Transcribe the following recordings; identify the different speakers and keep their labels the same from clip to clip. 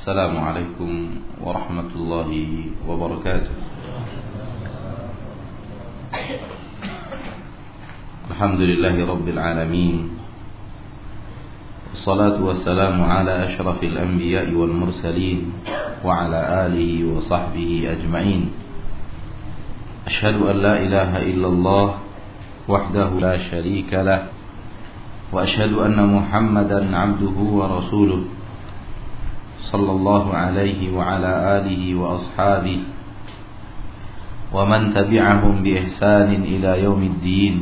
Speaker 1: السلام عليكم ورحمة الله وبركاته. الحمد لله رب العالمين. والصلاة والسلام على أشرف الأنبياء والمرسلين وعلى آله وصحبه أجمعين. أشهد أن لا إله إلا الله وحده لا شريك له وأشهد أن محمدا عبده ورسوله. صلى الله عليه وعلى آله وأصحابه ومن تبعهم بإحسان إلى يوم الدين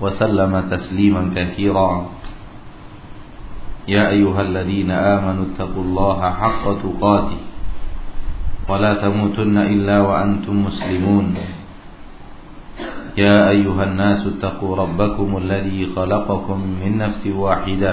Speaker 1: وسلم تسليما كثيرا. يا أيها الذين آمنوا اتقوا الله حق تقاته ولا تموتن إلا وأنتم مسلمون. يا أيها الناس اتقوا ربكم الذي خلقكم من نفس واحدة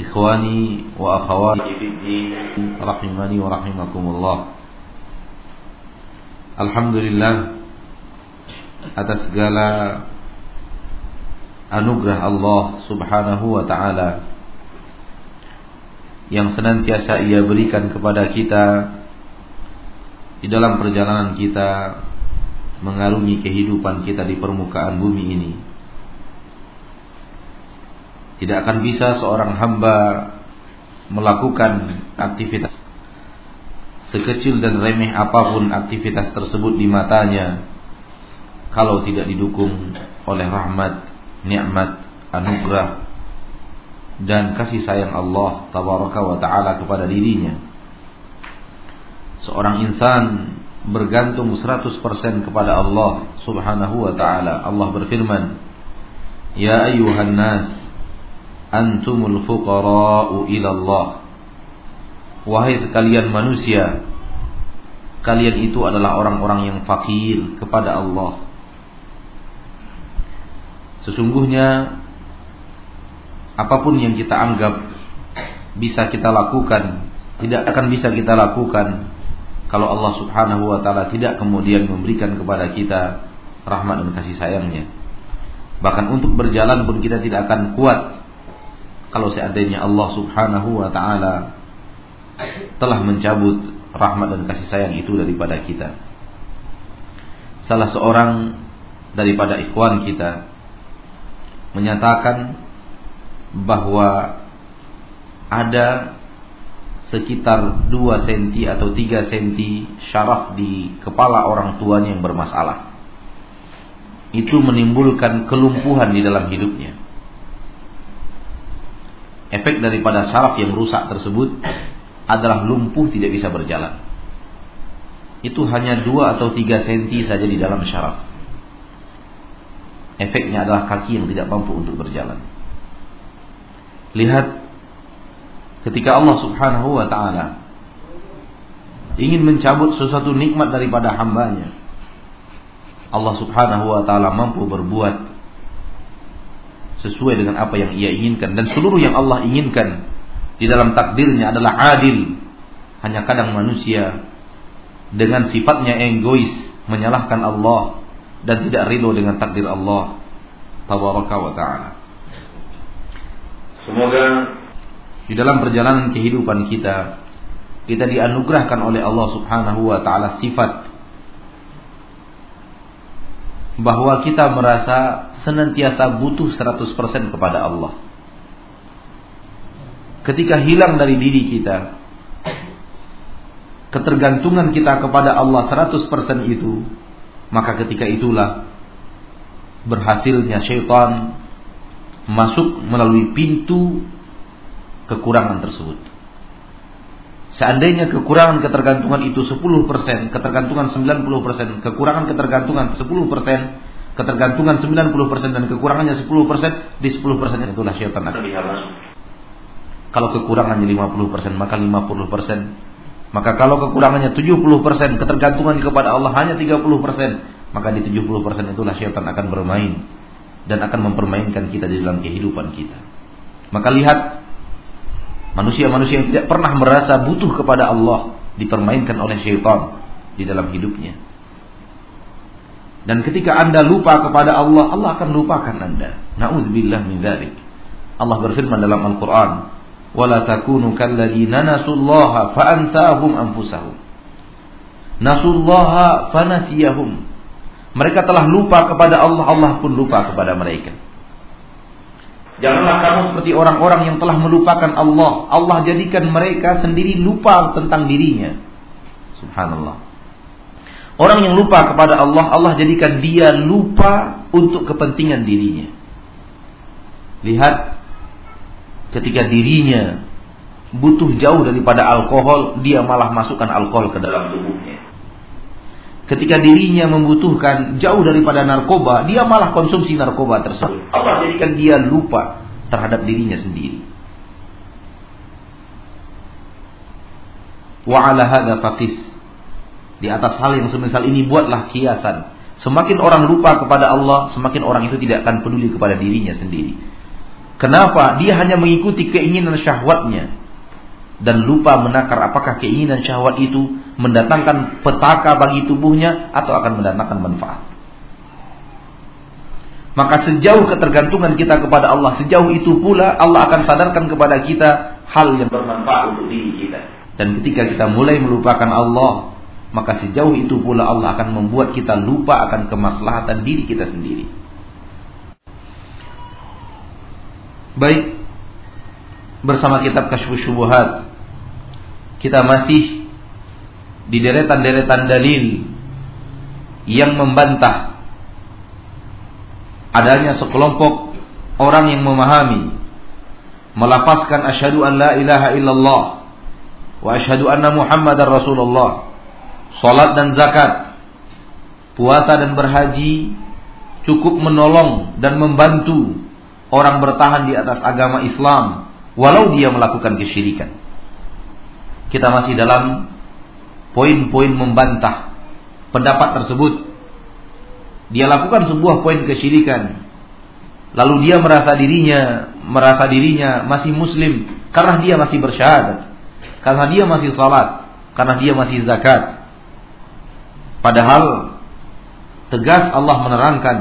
Speaker 1: إخواني وأخواتي في الدين رحمني ورحمكم الله Alhamdulillah atas segala anugerah Allah Subhanahu wa taala yang senantiasa Ia berikan kepada kita di dalam perjalanan kita mengarungi kehidupan kita di permukaan bumi ini. Tidak akan bisa seorang hamba melakukan aktivitas sekecil dan remeh apa pun aktivitas tersebut di matanya kalau tidak didukung oleh rahmat, nikmat, anugerah dan kasih sayang Allah tabaraka wa taala kepada dirinya. Seorang insan bergantung 100% kepada Allah Subhanahu wa taala. Allah berfirman, "Ya ayyuhan nas, antumul fuqara'u ila Allah." Wahai sekalian manusia, kalian itu adalah orang-orang yang fakir kepada Allah. Sesungguhnya apa pun yang kita anggap bisa kita lakukan, tidak akan bisa kita lakukan kalau Allah Subhanahu wa taala tidak kemudian memberikan kepada kita rahmat dan kasih sayangnya. Bahkan untuk berjalan pun kita tidak akan kuat kalau seandainya Allah Subhanahu wa taala telah mencabut rahmat dan kasih sayang itu daripada kita. Salah seorang daripada ikhwan kita menyatakan bahwa ada sekitar 2 cm atau 3 cm syaraf di kepala orang tuanya yang bermasalah. Itu menimbulkan kelumpuhan di dalam hidupnya. Efek daripada syaraf yang rusak tersebut adalah lumpuh tidak bisa berjalan. Itu hanya dua atau tiga senti saja di dalam syaraf. Efeknya adalah kaki yang tidak mampu untuk berjalan. Lihat ketika Allah Subhanahu wa taala ingin mencabut sesuatu nikmat daripada hambanya. Allah Subhanahu wa taala mampu berbuat sesuai dengan apa yang ia inginkan dan seluruh yang Allah inginkan di dalam takdirnya adalah adil. Hanya kadang manusia dengan sifatnya egois menyalahkan Allah dan tidak ridho dengan takdir Allah tabaraka wa taala. Semoga di dalam perjalanan kehidupan kita kita dianugerahkan oleh Allah Subhanahu wa taala sifat bahwa kita merasa senantiasa butuh 100% kepada Allah. Ketika hilang dari diri kita ketergantungan kita kepada Allah 100% itu maka ketika itulah berhasilnya syaitan masuk melalui pintu kekurangan tersebut seandainya kekurangan ketergantungan itu 10% ketergantungan 90% kekurangan ketergantungan 10% ketergantungan 90% dan kekurangannya 10% di 10% itulah syaitan akan Kalau kekurangannya 50%, maka 50%. Maka kalau kekurangannya 70%, ketergantungan kepada Allah hanya 30%, maka di 70% itulah syaitan akan bermain dan akan mempermainkan kita di dalam kehidupan kita. Maka lihat manusia-manusia yang tidak pernah merasa butuh kepada Allah dipermainkan oleh syaitan di dalam hidupnya. Dan ketika Anda lupa kepada Allah, Allah akan lupakan Anda. Nauzubillah min dzalik. Allah berfirman dalam Al-Qur'an, wala takunu kalladzina nasullaha fa'ansahum anfusahum nasullaha mereka telah lupa kepada Allah Allah pun lupa kepada mereka Janganlah kamu seperti orang-orang yang telah melupakan Allah. Allah jadikan mereka sendiri lupa tentang dirinya. Subhanallah. Orang yang lupa kepada Allah, Allah jadikan dia lupa untuk kepentingan dirinya. Lihat ketika dirinya butuh jauh daripada alkohol, dia malah masukkan alkohol ke dalam tubuhnya. Ketika dirinya membutuhkan jauh daripada narkoba, dia malah konsumsi narkoba tersebut. Allah jadikan dia lupa terhadap dirinya sendiri. Wa ala hadha faqis. Di atas hal yang semisal ini buatlah kiasan. Semakin orang lupa kepada Allah, semakin orang itu tidak akan peduli kepada dirinya sendiri. Kenapa? Dia hanya mengikuti keinginan syahwatnya dan lupa menakar apakah keinginan syahwat itu mendatangkan petaka bagi tubuhnya atau akan mendatangkan manfaat. Maka sejauh ketergantungan kita kepada Allah, sejauh itu pula Allah akan sadarkan kepada kita hal yang bermanfaat untuk diri kita. Dan ketika kita mulai melupakan Allah, maka sejauh itu pula Allah akan membuat kita lupa akan kemaslahatan diri kita sendiri. Baik Bersama kitab Kasyfus Syubuhat Kita masih Di deretan-deretan dalil Yang membantah Adanya sekelompok Orang yang memahami Melafazkan asyhadu an la ilaha illallah Wa asyhadu anna muhammadar rasulullah Salat dan zakat Puasa dan berhaji Cukup menolong dan membantu orang bertahan di atas agama Islam walau dia melakukan kesyirikan. Kita masih dalam poin-poin membantah pendapat tersebut. Dia lakukan sebuah poin kesyirikan. Lalu dia merasa dirinya merasa dirinya masih muslim karena dia masih bersyahadat, karena dia masih salat, karena dia masih zakat. Padahal tegas Allah menerangkan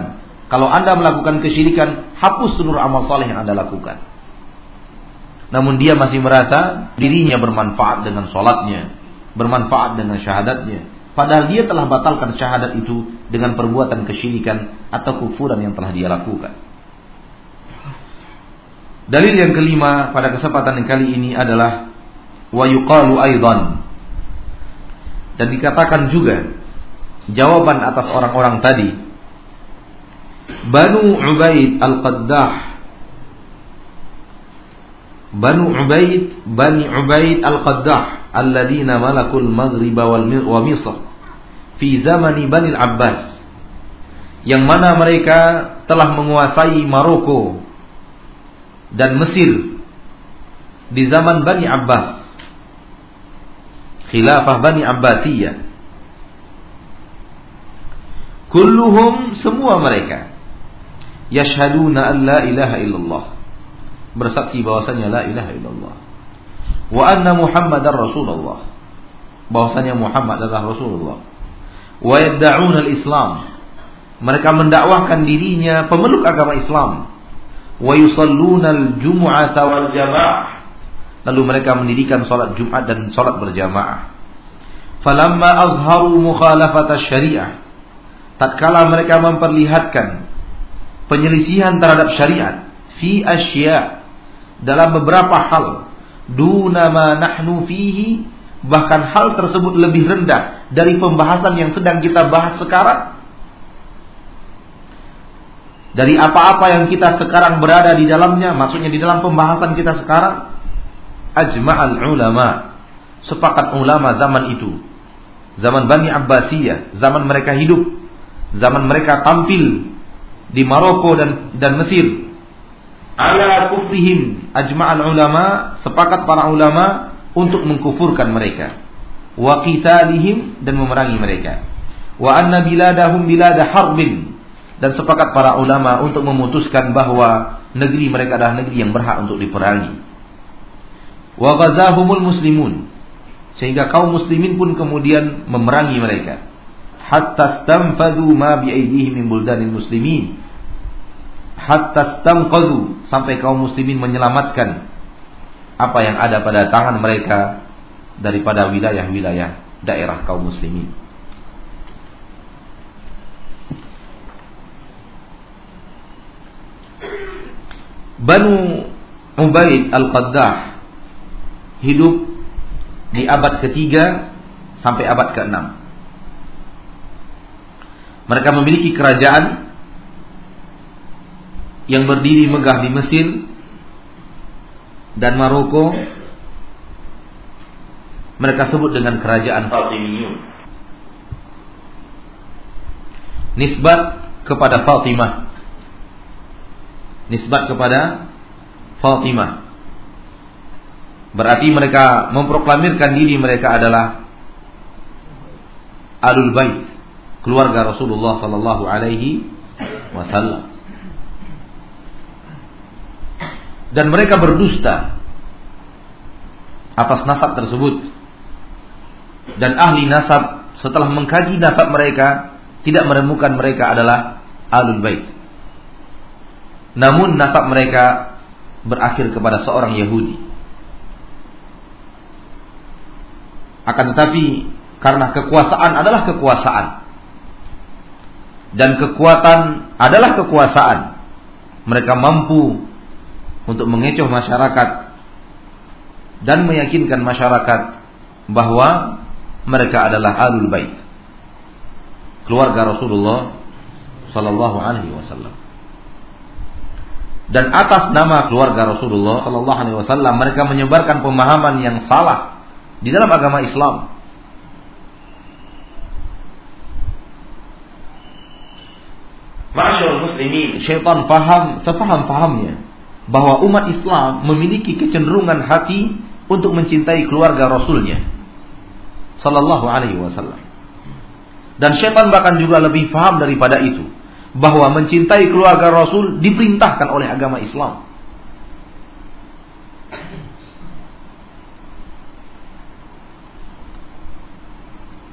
Speaker 1: kalau Anda melakukan kesyirikan, hapus seluruh amal soleh yang Anda lakukan. Namun dia masih merasa dirinya bermanfaat dengan sholatnya, bermanfaat dengan syahadatnya. Padahal dia telah batalkan syahadat itu dengan perbuatan kesyirikan atau kufuran yang telah dia lakukan. Dalil yang kelima pada kesempatan yang kali ini adalah wa yuqalu. Dan dikatakan juga jawaban atas orang-orang tadi Banu Ubaid Al-Qaddah Banu Ubaid Bani Ubaid Al-Qaddah Alladina malakul Maghrib wa Misr Fi zamani Bani Al-Abbas Yang mana mereka telah menguasai Maroko Dan Mesir Di zaman Bani Abbas Khilafah Bani Abbasiyah. Kulluhum semua mereka yashhaduna an la ilaha illallah bersaksi bahwasanya la ilaha illallah. Wa anna muhammadar rasulullah. Bahwasanya Muhammad adalah Rasulullah. Wa yad'un al-islam. Mereka mendakwahkan dirinya pemeluk agama Islam. Wa yusalluna al-jum'ata wal jamaah. Lalu mereka mendirikan salat Jumat dan salat berjamaah. Falamma azharu mukhalafata syariah. Tatkala mereka memperlihatkan penyelisihan terhadap syariat fi asya dalam beberapa hal. Duna ma nahnu fihi bahkan hal tersebut lebih rendah dari pembahasan yang sedang kita bahas sekarang. Dari apa-apa yang kita sekarang berada di dalamnya maksudnya di dalam pembahasan kita sekarang ajma'al ulama sepakat ulama zaman itu. Zaman Bani Abbasiyah zaman mereka hidup zaman mereka tampil di Maroko dan dan Mesir ala kufrihim ajma'al ulama sepakat para ulama untuk mengkufurkan mereka. Wa qitalihim dan memerangi mereka. Wa anna biladahum bilada harbin dan sepakat para ulama untuk memutuskan bahwa negeri mereka adalah negeri yang berhak untuk diperangi. Wa ghazahumul muslimun sehingga kaum muslimin pun kemudian memerangi mereka. Hatta stamfadu ma bi aydihim min buldanil muslimin hatta stamqadu sampai kaum muslimin menyelamatkan apa yang ada pada tangan mereka daripada wilayah-wilayah daerah kaum muslimin. Banu Ubaid Al-Qaddah hidup di abad ketiga sampai abad keenam. Mereka memiliki kerajaan yang berdiri megah di Mesir dan Maroko mereka sebut dengan kerajaan Fatimiyun. Nisbat kepada Fatimah. Nisbat kepada Fatimah. Berarti mereka memproklamirkan diri mereka adalah Alul Bait, keluarga Rasulullah sallallahu alaihi wasallam. Dan mereka berdusta atas nasab tersebut. Dan ahli nasab setelah mengkaji nasab mereka tidak menemukan mereka adalah alul bait. Namun nasab mereka berakhir kepada seorang Yahudi. Akan tetapi karena kekuasaan adalah kekuasaan dan kekuatan adalah kekuasaan, mereka mampu untuk mengecoh masyarakat dan meyakinkan masyarakat bahwa mereka adalah alul bait keluarga Rasulullah sallallahu alaihi wasallam. Dan atas nama keluarga Rasulullah sallallahu alaihi wasallam mereka menyebarkan pemahaman yang salah di dalam agama Islam. Masyarakat muslimin, syaitan faham, sefaham-fahamnya bahwa umat Islam memiliki kecenderungan hati untuk mencintai keluarga Rasulnya. Sallallahu alaihi wasallam. Dan syaitan bahkan juga lebih paham daripada itu. Bahwa mencintai keluarga Rasul diperintahkan oleh agama Islam.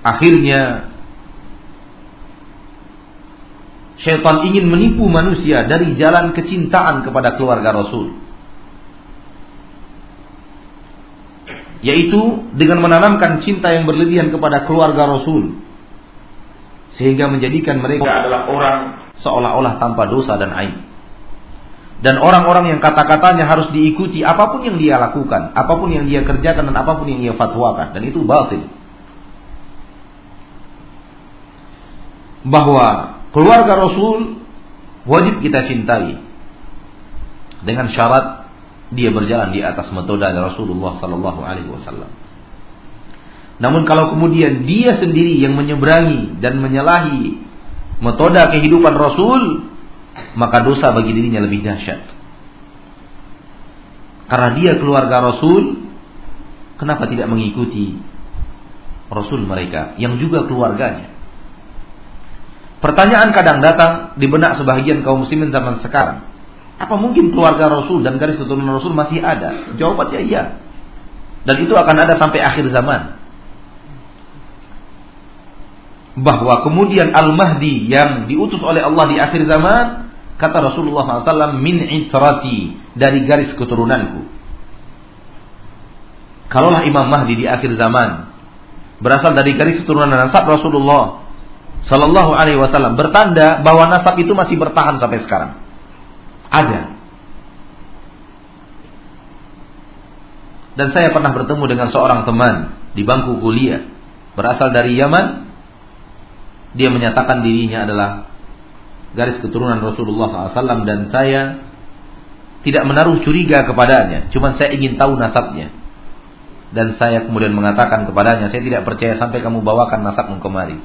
Speaker 1: Akhirnya Syaitan ingin menipu manusia dari jalan kecintaan kepada keluarga Rasul. Yaitu dengan menanamkan cinta yang berlebihan kepada keluarga Rasul. Sehingga menjadikan mereka adalah orang seolah-olah tanpa dosa dan aib. Dan orang-orang yang kata-katanya harus diikuti apa pun yang dia lakukan, apa pun yang dia kerjakan dan apa pun yang dia fatwakan. Dan itu batil. Bahwa keluarga Rasul wajib kita cintai dengan syarat dia berjalan di atas metode Rasulullah Sallallahu Alaihi Wasallam. Namun kalau kemudian dia sendiri yang menyeberangi dan menyalahi metode kehidupan Rasul, maka dosa bagi dirinya lebih dahsyat. Karena dia keluarga Rasul, kenapa tidak mengikuti Rasul mereka yang juga keluarganya? Pertanyaan kadang datang di benak sebagian kaum muslimin zaman sekarang. Apa mungkin keluarga Rasul dan garis keturunan Rasul masih ada? Jawabannya iya. Dan itu akan ada sampai akhir zaman. Bahwa kemudian Al-Mahdi yang diutus oleh Allah di akhir zaman, kata Rasulullah SAW, min itrati, dari garis keturunanku. Kalaulah Imam Mahdi di akhir zaman, berasal dari garis keturunan nasab Rasulullah Sallallahu Alaihi Wasallam bertanda bahwa nasab itu masih bertahan sampai sekarang. Ada. Dan saya pernah bertemu dengan seorang teman di bangku kuliah berasal dari Yaman. Dia menyatakan dirinya adalah garis keturunan Rasulullah SAW dan saya tidak menaruh curiga kepadanya. Cuma saya ingin tahu nasabnya. Dan saya kemudian mengatakan kepadanya, saya tidak percaya sampai kamu bawakan nasabmu kemari.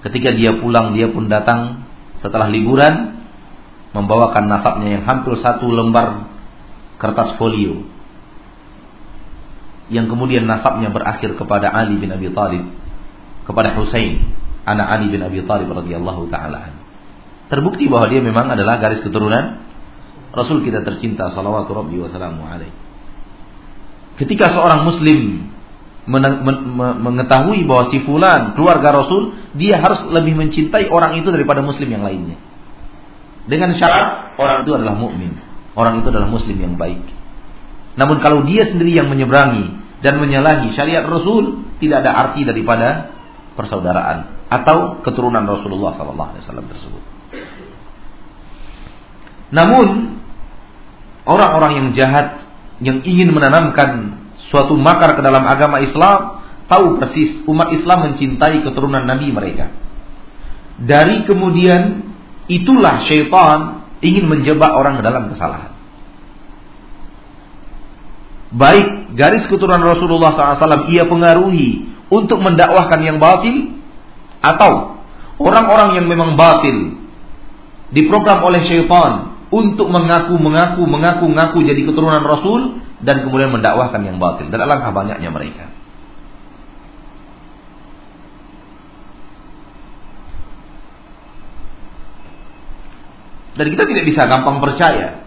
Speaker 1: Ketika dia pulang dia pun datang. Setelah liburan membawakan nasabnya yang hampir satu lembar kertas folio. Yang kemudian nasabnya berakhir kepada Ali bin Abi Thalib kepada Husain anak Ali bin Abi Thalib radhiyallahu taala terbukti bahwa dia memang adalah garis keturunan Rasul kita tercinta salawatu rabbi wa ketika seorang muslim mengetahui bahwa si fulan keluarga Rasul dia harus lebih mencintai orang itu daripada muslim yang lainnya dengan syarat orang itu adalah mukmin, orang itu adalah muslim yang baik. Namun kalau dia sendiri yang menyeberangi dan menyalahi syariat Rasul, tidak ada arti daripada persaudaraan atau keturunan Rasulullah SAW tersebut. Namun orang-orang yang jahat yang ingin menanamkan suatu makar ke dalam agama Islam tahu persis umat Islam mencintai keturunan Nabi mereka. Dari kemudian Itulah syaitan ingin menjebak orang ke dalam kesalahan. Baik garis keturunan Rasulullah SAW ia pengaruhi untuk mendakwahkan yang batil atau orang-orang yang memang batil diprogram oleh syaitan untuk mengaku mengaku mengaku mengaku jadi keturunan Rasul dan kemudian mendakwahkan yang batil dan alangkah banyaknya mereka. Dan kita tidak bisa gampang percaya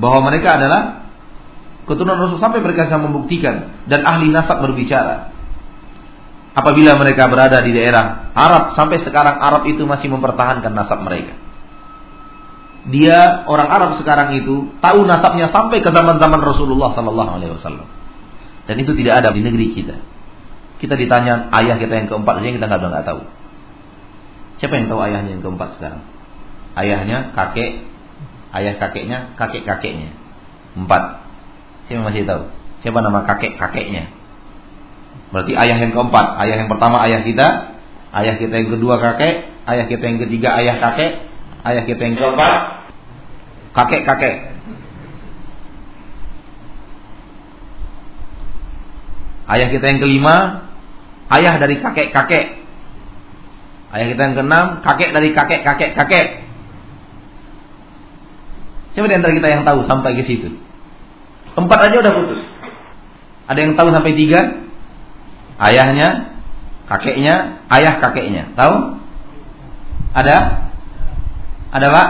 Speaker 1: bahwa mereka adalah keturunan Rasul sampai mereka bisa membuktikan dan ahli nasab berbicara. Apabila mereka berada di daerah Arab sampai sekarang Arab itu masih mempertahankan nasab mereka. Dia orang Arab sekarang itu tahu nasabnya sampai ke zaman-zaman Rasulullah Sallallahu Alaihi Wasallam. Dan itu tidak ada di negeri kita. Kita ditanya ayah kita yang keempat saja kita nggak tahu. Siapa yang tahu ayahnya yang keempat sekarang? ayahnya, kakek, ayah kakeknya, kakek kakeknya. Empat. Siapa masih tahu? Siapa nama kakek kakeknya? Berarti ayah yang keempat. Ayah yang pertama ayah kita, ayah kita yang kedua kakek, ayah kita yang ketiga ayah kakek, ayah kita yang keempat kakek kakek. Ayah kita yang kelima, ayah dari kakek kakek. Ayah kita yang keenam, kakek dari kakek kakek kakek. Siapa di antara kita yang tahu sampai ke situ? Empat aja udah putus. Ada yang tahu sampai tiga? Ayahnya, kakeknya, ayah kakeknya. Tahu? Ada? Ada pak?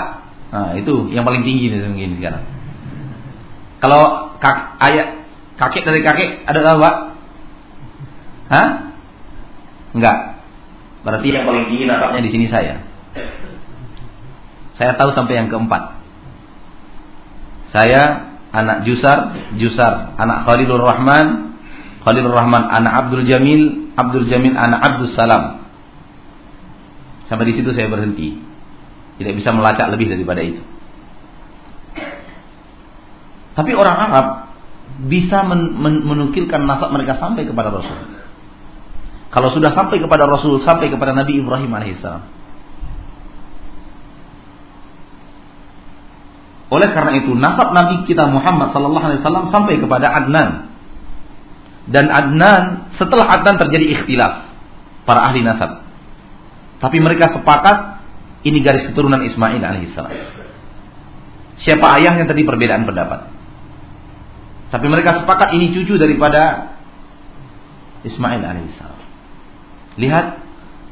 Speaker 1: Nah, itu yang paling tinggi nih mungkin sekarang. Kalau kak, ayah, kakek dari kakek ada tahu pak? Hah? Enggak. Berarti yang paling tinggi nasabnya di sini saya. Saya tahu sampai yang keempat. Saya anak Jusar, Jusar anak Khalilur Rahman, Khalilur Rahman anak Abdul Jamil, Abdul Jamil anak Abdul Salam. Sampai di situ saya berhenti. Tidak bisa melacak lebih daripada itu. Tapi orang Arab bisa men men menukilkan nasab mereka sampai kepada Rasul. Kalau sudah sampai kepada Rasul, sampai kepada Nabi Ibrahim alaihissalam. Oleh karena itu nasab Nabi kita Muhammad sallallahu alaihi wasallam sampai kepada Adnan. Dan Adnan setelah Adnan terjadi ikhtilaf para ahli nasab. Tapi mereka sepakat ini garis keturunan Ismail alaihissalam. Siapa ayahnya tadi perbedaan pendapat. Tapi mereka sepakat ini cucu daripada Ismail alaihissalam. Lihat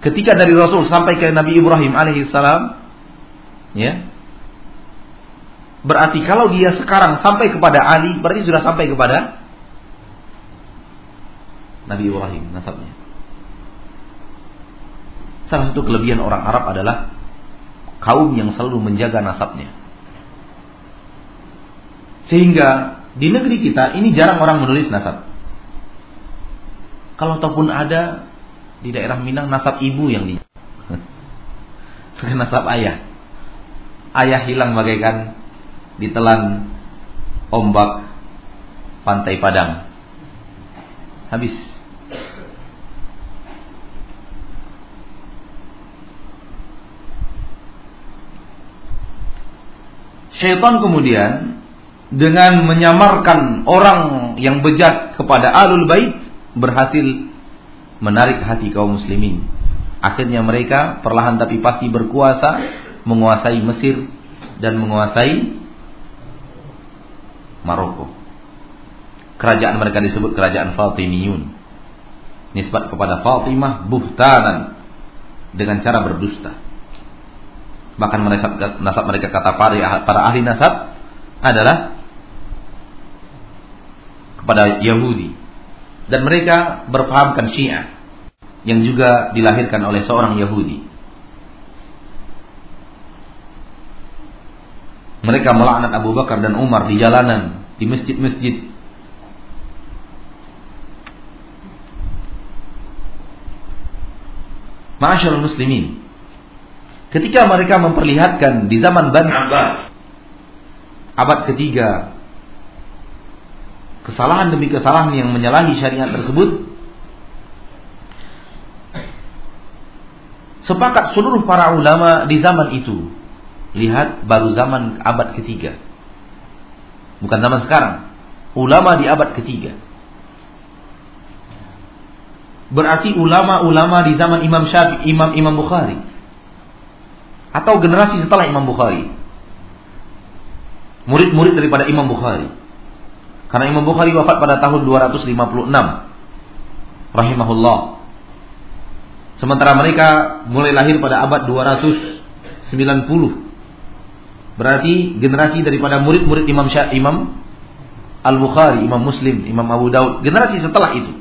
Speaker 1: ketika dari Rasul sampai ke Nabi Ibrahim alaihissalam ya Berarti kalau dia sekarang sampai kepada Ali, berarti sudah sampai kepada Nabi Ibrahim nasabnya. Salah satu kelebihan orang Arab adalah kaum yang selalu menjaga nasabnya. Sehingga di negeri kita ini jarang orang menulis nasab. Kalau ataupun ada di daerah Minang nasab ibu yang di nasab ayah. Ayah hilang bagaikan ditelan ombak pantai Padang. Habis. Syaitan kemudian dengan menyamarkan orang yang bejat kepada alul bait berhasil menarik hati kaum muslimin. Akhirnya mereka perlahan tapi pasti berkuasa menguasai Mesir, dan menguasai Maroko. Kerajaan mereka disebut kerajaan Fatimiyun. Nisbat kepada Fatimah buhtanan dengan cara berdusta. Bahkan mereka, nasab mereka kata para, para ahli nasab adalah kepada Yahudi. Dan mereka berpahamkan Syiah yang juga dilahirkan oleh seorang Yahudi. Mereka melaknat Abu Bakar dan Umar di jalanan, di masjid-masjid. Ma'asyarul muslimin. Ketika mereka memperlihatkan di zaman Bani Abbas abad ketiga kesalahan demi kesalahan yang menyalahi syariat tersebut sepakat seluruh para ulama di zaman itu Lihat baru zaman abad ketiga. Bukan zaman sekarang. Ulama di abad ketiga. Berarti ulama-ulama di zaman Imam Syafi'i, Imam Imam Bukhari. Atau generasi setelah Imam Bukhari. Murid-murid daripada Imam Bukhari. Karena Imam Bukhari wafat pada tahun 256. Rahimahullah. Sementara mereka mulai lahir pada abad 290 Berarti generasi daripada murid-murid Imam Syah, Imam Al-Bukhari, Imam Muslim, Imam Abu Daud, generasi setelah itu.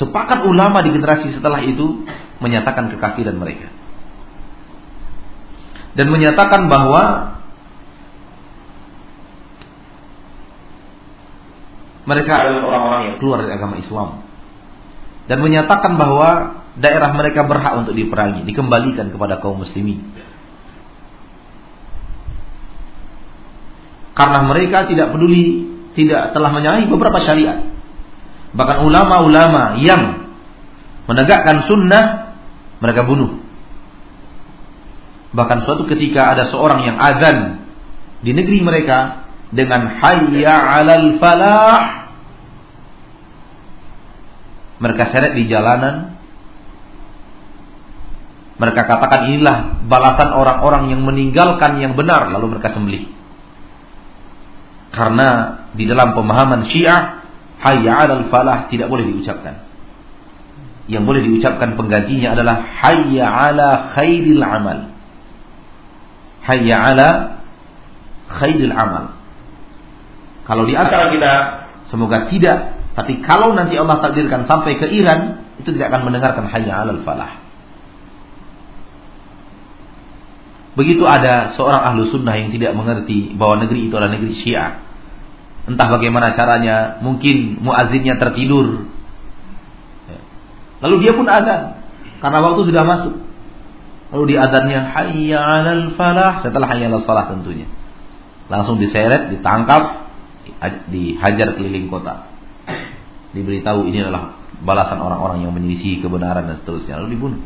Speaker 1: Sepakat ulama di generasi setelah itu menyatakan kekafiran mereka. Dan menyatakan bahwa mereka adalah orang-orang yang keluar dari agama Islam. Dan menyatakan bahwa daerah mereka berhak untuk diperangi, dikembalikan kepada kaum muslimin. Karena mereka tidak peduli, tidak telah menyalahi beberapa syariat. Bahkan ulama-ulama yang menegakkan sunnah, mereka bunuh. Bahkan suatu ketika ada seorang yang azan di negeri mereka dengan hayya 'alal falah. Mereka seret di jalanan. Mereka katakan inilah balasan orang-orang yang meninggalkan yang benar lalu mereka sembelih. Karena di dalam pemahaman Syiah hayya 'alal falah tidak boleh diucapkan. Yang boleh diucapkan penggantinya adalah hayya 'ala khairil amal. Hayya 'ala khairil amal. Kalau di antara kita semoga tidak, tapi kalau nanti Allah takdirkan sampai ke Iran, itu tidak akan mendengarkan hayya 'alal falah. Begitu ada seorang ahlu sunnah yang tidak mengerti bahwa negeri itu adalah negeri syiah. Entah bagaimana caranya, mungkin muazinnya tertidur. Ya. Lalu dia pun azan. Karena waktu sudah masuk. Lalu di azannya hayya 'alal falah setelah hayya 'alal falah tentunya. Langsung diseret, ditangkap, dihajar keliling kota. Diberitahu ini adalah balasan orang-orang yang menyelisih kebenaran dan seterusnya lalu dibunuh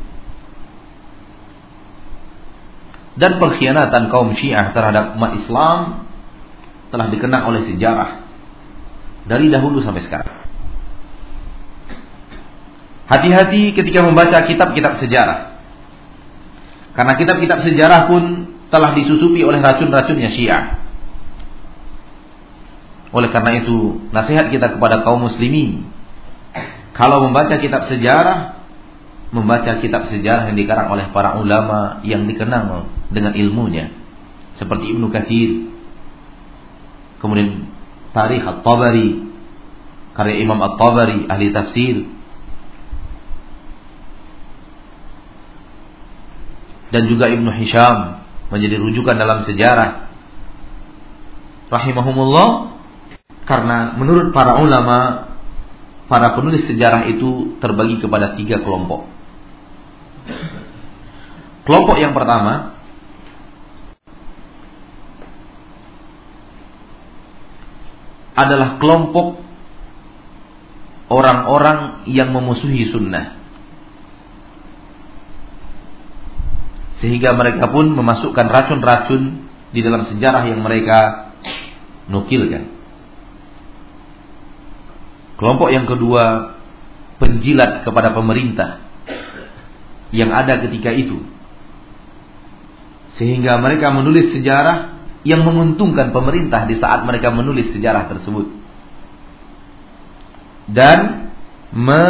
Speaker 1: dan pengkhianatan kaum Syiah terhadap umat Islam telah dikenang oleh sejarah dari dahulu sampai sekarang. Hati-hati ketika membaca kitab-kitab sejarah. Karena kitab-kitab sejarah pun telah disusupi oleh racun-racunnya Syiah. Oleh karena itu, nasihat kita kepada kaum muslimin, kalau membaca kitab sejarah, membaca kitab sejarah yang dikarang oleh para ulama yang dikenal dengan ilmunya seperti Ibnu Katsir kemudian Tarikh At-Tabari karya Imam At-Tabari ahli tafsir dan juga Ibnu Hisham menjadi rujukan dalam sejarah rahimahumullah karena menurut para ulama para penulis sejarah itu terbagi kepada tiga kelompok Kelompok yang pertama adalah kelompok orang-orang yang memusuhi sunnah. Sehingga mereka pun memasukkan racun-racun di dalam sejarah yang mereka nukilkan. Kelompok yang kedua penjilat kepada pemerintah yang ada ketika itu Sehingga mereka menulis sejarah yang menguntungkan pemerintah di saat mereka menulis sejarah tersebut. Dan me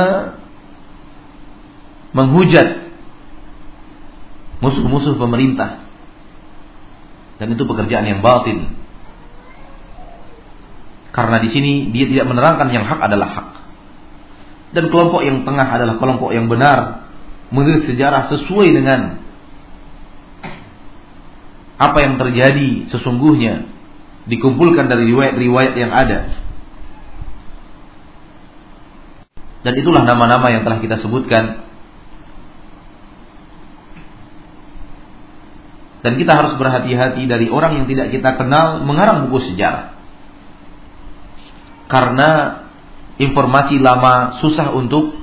Speaker 1: menghujat musuh-musuh pemerintah. Dan itu pekerjaan yang batin. Karena di sini dia tidak menerangkan yang hak adalah hak. Dan kelompok yang tengah adalah kelompok yang benar. Menulis sejarah sesuai dengan apa yang terjadi sesungguhnya. Dikumpulkan dari riwayat-riwayat yang ada. Dan itulah nama-nama yang telah kita sebutkan. Dan kita harus berhati-hati dari orang yang tidak kita kenal mengarang buku sejarah. Karena informasi lama susah untuk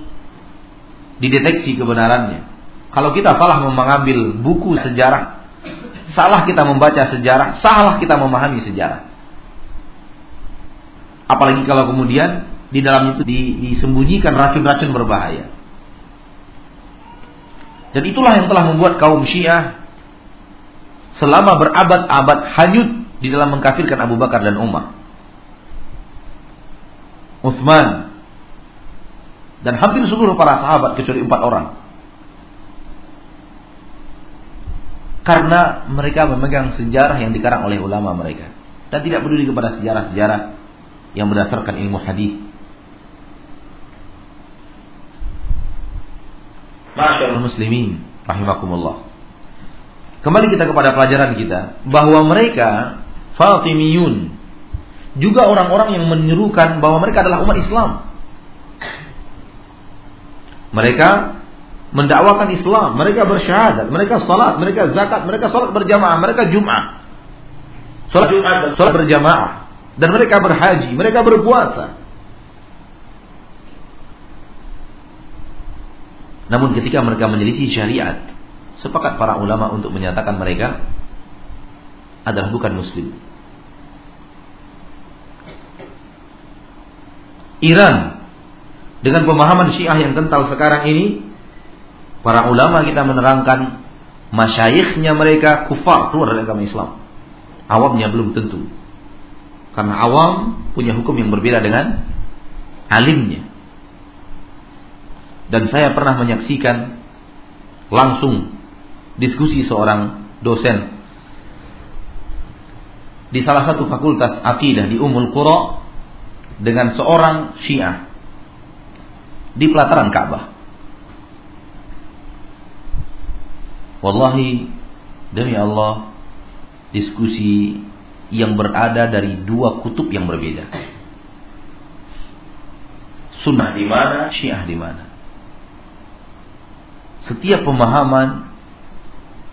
Speaker 1: dideteksi kebenarannya. Kalau kita salah mengambil buku sejarah, salah kita membaca sejarah, salah kita memahami sejarah. Apalagi kalau kemudian di dalam itu disembunyikan racun-racun berbahaya. Dan itulah yang telah membuat kaum Syiah selama berabad-abad hanyut di dalam mengkafirkan Abu Bakar dan Umar. Uthman dan hampir seluruh para sahabat kecuali empat orang. Karena mereka memegang sejarah yang dikarang oleh ulama mereka dan tidak peduli kepada sejarah-sejarah yang berdasarkan ilmu hadis. Masyaallah muslimin rahimakumullah. Kembali kita kepada pelajaran kita bahwa mereka Fatimiyun juga orang-orang yang menyerukan bahwa mereka adalah umat Islam. Mereka mendakwakan Islam, mereka bersyahadat, mereka salat, mereka zakat, mereka salat berjamaah, mereka Jumat. Salat Jumat dan salat berjamaah dan mereka berhaji, mereka berpuasa. Namun ketika mereka menyelisih syariat, sepakat para ulama untuk menyatakan mereka adalah bukan muslim. Iran dengan pemahaman Syiah yang kental sekarang ini para ulama kita menerangkan masyayikhnya mereka kufar keluar dari agama Islam. Awamnya belum tentu. Karena awam punya hukum yang berbeda dengan alimnya. Dan saya pernah menyaksikan langsung diskusi seorang dosen di salah satu fakultas akidah di Umul Qura dengan seorang Syiah di pelataran Ka'bah. Wallahi demi Allah diskusi yang berada dari dua kutub yang berbeda. Sunnah di mana, Syiah di mana. Setiap pemahaman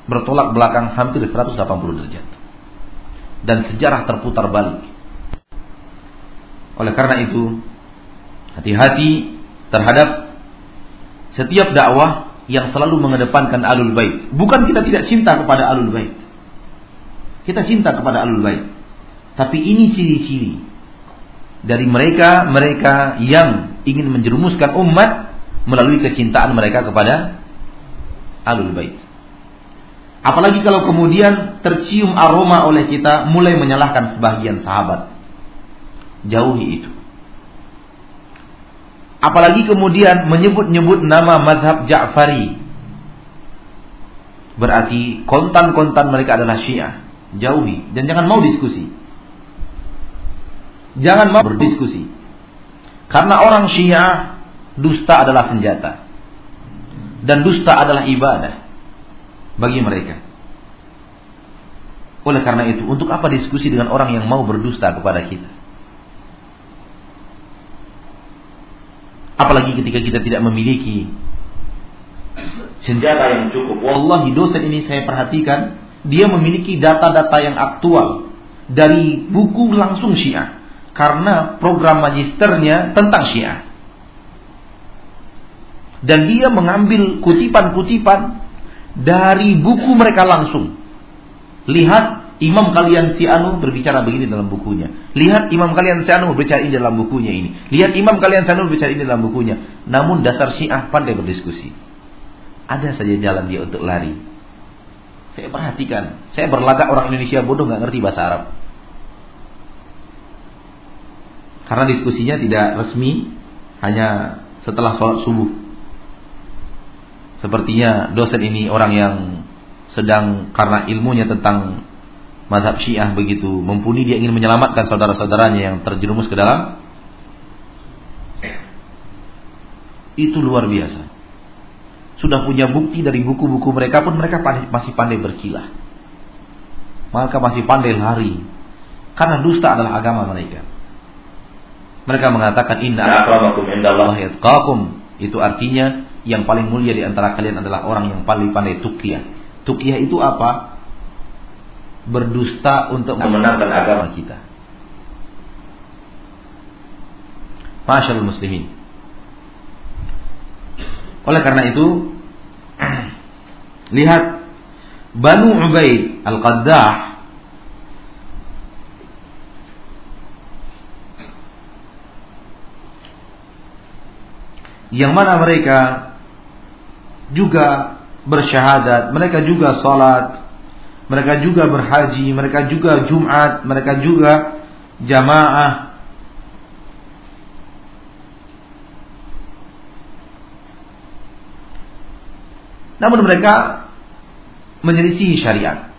Speaker 1: bertolak belakang hampir 180 derajat. Dan sejarah terputar balik. Oleh karena itu, hati-hati terhadap setiap dakwah yang selalu mengedepankan alul bait. Bukan kita tidak cinta kepada alul bait. Kita cinta kepada alul bait. Tapi ini ciri-ciri dari mereka-mereka yang ingin menjerumuskan umat melalui kecintaan mereka kepada alul bait. Apalagi kalau kemudian tercium aroma oleh kita mulai menyalahkan sebagian sahabat. Jauhi itu. Apalagi kemudian menyebut-nyebut nama mazhab Ja'fari. Berarti kontan-kontan mereka adalah Syiah. Jauhi dan jangan mau diskusi. Jangan mau berdiskusi. Karena orang Syiah dusta adalah senjata. Dan dusta adalah ibadah bagi mereka. Oleh karena itu, untuk apa diskusi dengan orang yang mau berdusta kepada kita? Apalagi ketika kita tidak memiliki senjata yang cukup. Wallahi dosen ini saya perhatikan, dia memiliki data-data yang aktual dari buku langsung Syiah. Karena program magisternya tentang Syiah. Dan dia mengambil kutipan-kutipan dari buku mereka langsung. Lihat Imam kalian si Anu berbicara begini dalam bukunya. Lihat imam kalian si Anu berbicara ini dalam bukunya ini. Lihat imam kalian si Anu berbicara ini dalam bukunya. Namun dasar Syiah pandai berdiskusi. Ada saja jalan dia untuk lari. Saya perhatikan. Saya berlagak orang Indonesia bodoh nggak ngerti bahasa Arab. Karena diskusinya tidak resmi, hanya setelah sholat subuh. Sepertinya dosen ini orang yang sedang karena ilmunya tentang mazhab Syiah begitu mumpuni dia ingin menyelamatkan saudara-saudaranya yang terjerumus ke dalam itu luar biasa sudah punya bukti dari buku-buku mereka pun mereka masih pandai berkilah. Maka masih pandai lari. Karena dusta adalah agama mereka. Mereka mengatakan inna akramakum indallahi. Itu artinya yang paling mulia di antara kalian adalah orang yang paling pandai tuqiyah. Tuqiyah itu apa? Berdusta untuk memenangkan agama kita. Masyaallah muslimin. Oleh karena itu, lihat Banu Ubaid Al-Qaddah yang mana mereka juga bersyahadat, mereka juga salat, mereka juga berhaji, mereka juga Jumat, mereka juga jamaah, Namun mereka menyelisihi syariat.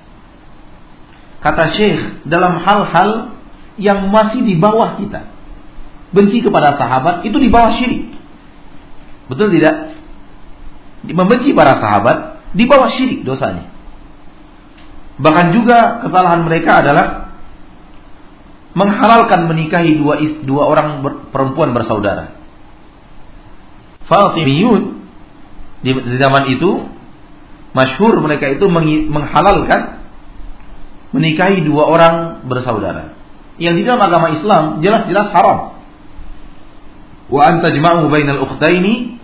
Speaker 1: Kata Syekh, dalam hal-hal yang masih di bawah kita. Benci kepada sahabat itu di bawah syirik. Betul tidak? Membenci para sahabat di bawah syirik dosanya. Bahkan juga kesalahan mereka adalah menghalalkan menikahi dua dua orang ber, perempuan bersaudara. Fatimiyun di, zaman itu masyhur mereka itu menghalalkan menikahi dua orang bersaudara. Yang di dalam agama Islam jelas-jelas haram. Wa anta jma'u bainal ukhtaini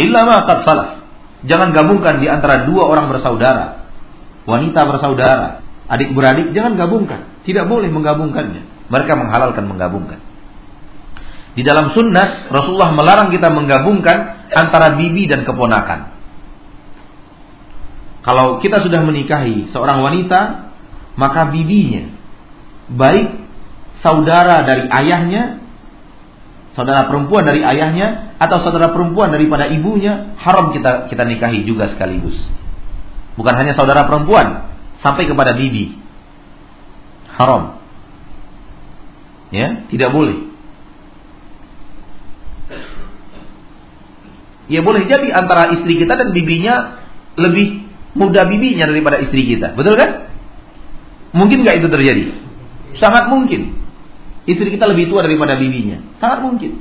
Speaker 1: illa salaf. Jangan gabungkan di antara dua orang bersaudara. Wanita bersaudara, adik beradik jangan gabungkan. Tidak boleh menggabungkannya. Mereka menghalalkan menggabungkan. Di dalam sunnah Rasulullah melarang kita menggabungkan antara bibi dan keponakan. Kalau kita sudah menikahi seorang wanita, maka bibinya baik saudara dari ayahnya, saudara perempuan dari ayahnya atau saudara perempuan daripada ibunya haram kita kita nikahi juga sekaligus. Bukan hanya saudara perempuan, sampai kepada bibi. Haram. Ya, tidak boleh. Ya boleh jadi antara istri kita dan bibinya lebih muda bibinya daripada istri kita. Betul kan? Mungkin nggak itu terjadi? Sangat mungkin. Istri kita lebih tua daripada bibinya. Sangat mungkin.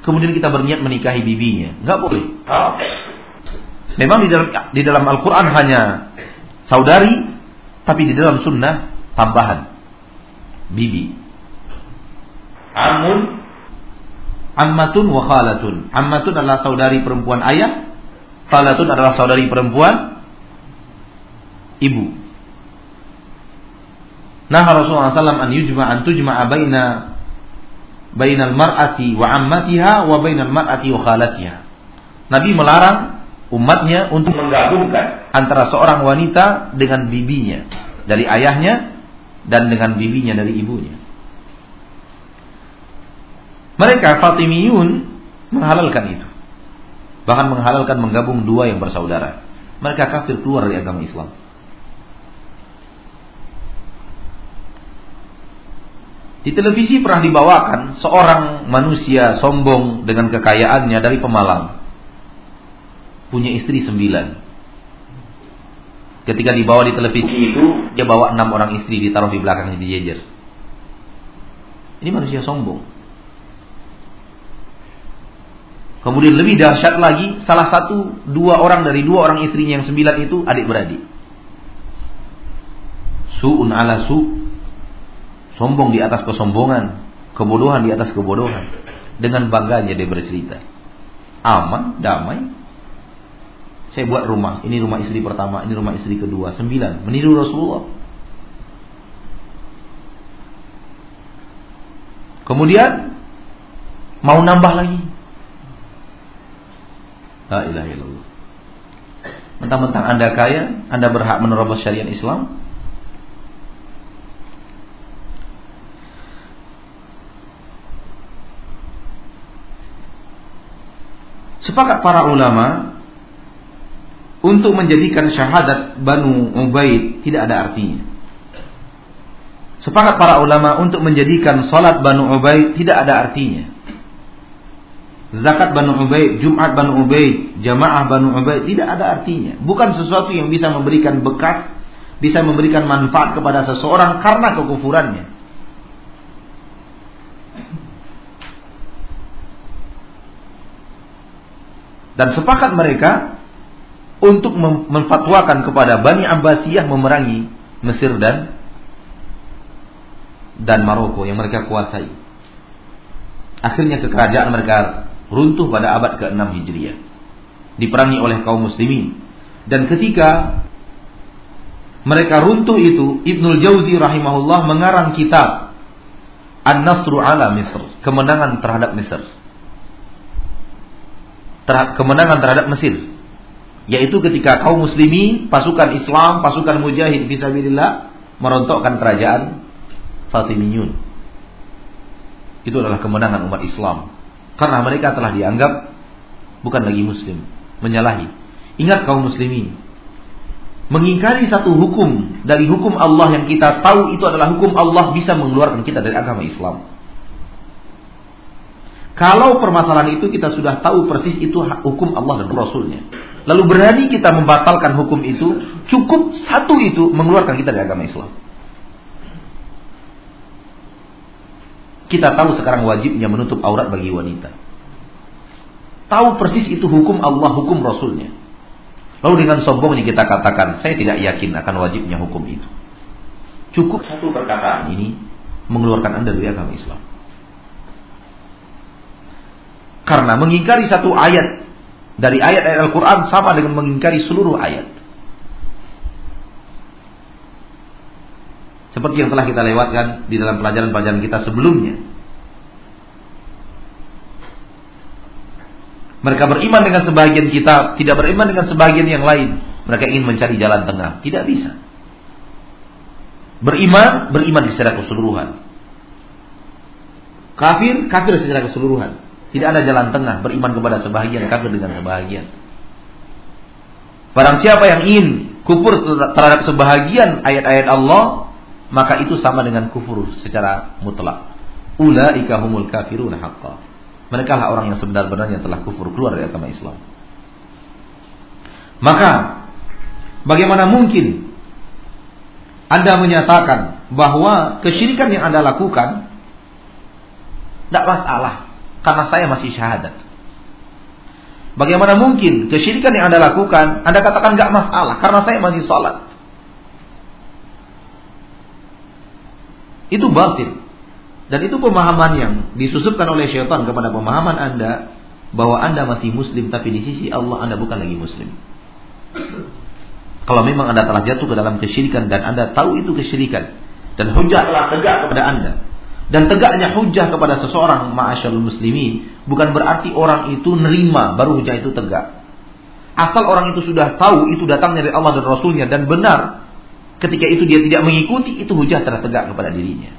Speaker 1: Kemudian kita berniat menikahi bibinya. Nggak boleh. Memang di dalam di dalam Al-Quran hanya saudari, tapi di dalam sunnah tambahan. Bibi. Amun ammatun wa khalatun. Ammatun adalah saudari perempuan ayah, khalatun adalah saudari perempuan ibu. Nah Rasulullah SAW an yujma an tujma baina bainal mar'ati wa ammatiha wa bainal mar'ati wa khalatiha. Nabi melarang umatnya untuk menggabungkan antara seorang wanita dengan bibinya dari ayahnya dan dengan bibinya dari ibunya. Mereka Fatimiyun menghalalkan itu. Bahkan menghalalkan menggabung dua yang bersaudara. Mereka kafir keluar dari agama Islam. Di televisi pernah dibawakan seorang manusia sombong dengan kekayaannya dari Pemalang. Punya istri sembilan. Ketika dibawa di televisi itu, dia bawa enam orang istri ditaruh di belakangnya di jejer. Ini manusia sombong. Kemudian lebih dahsyat lagi, salah satu dua orang dari dua orang istrinya yang sembilan itu adik beradik. Su'un ala su. Sombong di atas kesombongan. Kebodohan di atas kebodohan. Dengan bangganya dia bercerita. Aman, damai. Saya buat rumah. Ini rumah istri pertama, ini rumah istri kedua. Sembilan. Meniru Rasulullah. Kemudian mau nambah lagi La ilaha illallah. Mentang-mentang Anda kaya, Anda berhak menerobos syariat Islam? Sepakat para ulama untuk menjadikan syahadat Banu Ubaid tidak ada artinya. Sepakat para ulama untuk menjadikan salat Banu Ubaid tidak ada artinya. Zakat Banu Ubaid, Jumat Banu Ubaid, jamaah Banu Ubaid tidak ada artinya. Bukan sesuatu yang bisa memberikan bekas, bisa memberikan manfaat kepada seseorang karena kekufurannya. Dan sepakat mereka untuk memfatwakan kepada Bani Abbasiyah memerangi Mesir dan dan Maroko yang mereka kuasai. Akhirnya kekerajaan mereka runtuh pada abad ke-6 Hijriah. Diperangi oleh kaum muslimin. Dan ketika mereka runtuh itu, Ibnul Jauzi rahimahullah mengarang kitab An-Nasru ala Misr, kemenangan terhadap Kemenangan terhadap Mesir. Yaitu ketika kaum muslimin, pasukan Islam, pasukan mujahid fisabilillah merontokkan kerajaan Fatimiyun. Itu adalah kemenangan umat Islam. Karena mereka telah dianggap bukan lagi muslim, menyalahi. Ingat kaum muslimin, mengingkari satu hukum dari hukum Allah yang kita tahu itu adalah hukum Allah bisa mengeluarkan kita dari agama Islam. Kalau permasalahan itu kita sudah tahu persis itu hukum Allah dan Rasulnya. Lalu berani kita membatalkan hukum itu, cukup satu itu mengeluarkan kita dari agama Islam. Kita tahu sekarang wajibnya menutup aurat bagi wanita. Tahu persis itu hukum Allah, hukum Rasulnya. Lalu dengan sombongnya kita katakan, saya tidak yakin akan wajibnya hukum itu. Cukup satu perkataan ini mengeluarkan Anda dari agama Islam. Karena mengingkari satu ayat dari ayat-ayat Al-Quran sama dengan mengingkari seluruh ayat. Seperti yang telah kita lewatkan di dalam pelajaran-pelajaran kita sebelumnya. Mereka beriman dengan sebagian kitab, tidak beriman dengan sebagian yang lain. Mereka ingin mencari jalan tengah, tidak bisa. Beriman, beriman secara keseluruhan. Kafir, kafir secara keseluruhan. Tidak ada jalan tengah beriman kepada sebahagian kafir dengan sebahagian. Barang siapa yang ingin kufur terhadap sebahagian ayat-ayat Allah, maka itu sama dengan kufur secara mutlak. Ulaika humul kafiruna haqqa. Mereka lah orang yang sebenar-benarnya telah kufur keluar dari agama Islam. Maka bagaimana mungkin Anda menyatakan bahwa kesyirikan yang Anda lakukan tidak masalah karena saya masih syahadat. Bagaimana mungkin kesyirikan yang Anda lakukan, Anda katakan gak masalah karena saya masih sholat. Itu batil. Dan itu pemahaman yang disusupkan oleh syaitan kepada pemahaman Anda bahwa Anda masih muslim tapi di sisi Allah Anda bukan lagi muslim. Kalau memang Anda telah jatuh ke dalam kesyirikan dan Anda tahu itu kesyirikan dan hujah telah tegak kepada Anda, dan tegaknya hujah kepada seseorang ma'asyarul muslimin bukan berarti orang itu nerima baru hujah itu tegak. Asal orang itu sudah tahu itu datangnya dari Allah dan Rasulnya dan benar. Ketika itu dia tidak mengikuti itu hujah telah tegak kepada dirinya.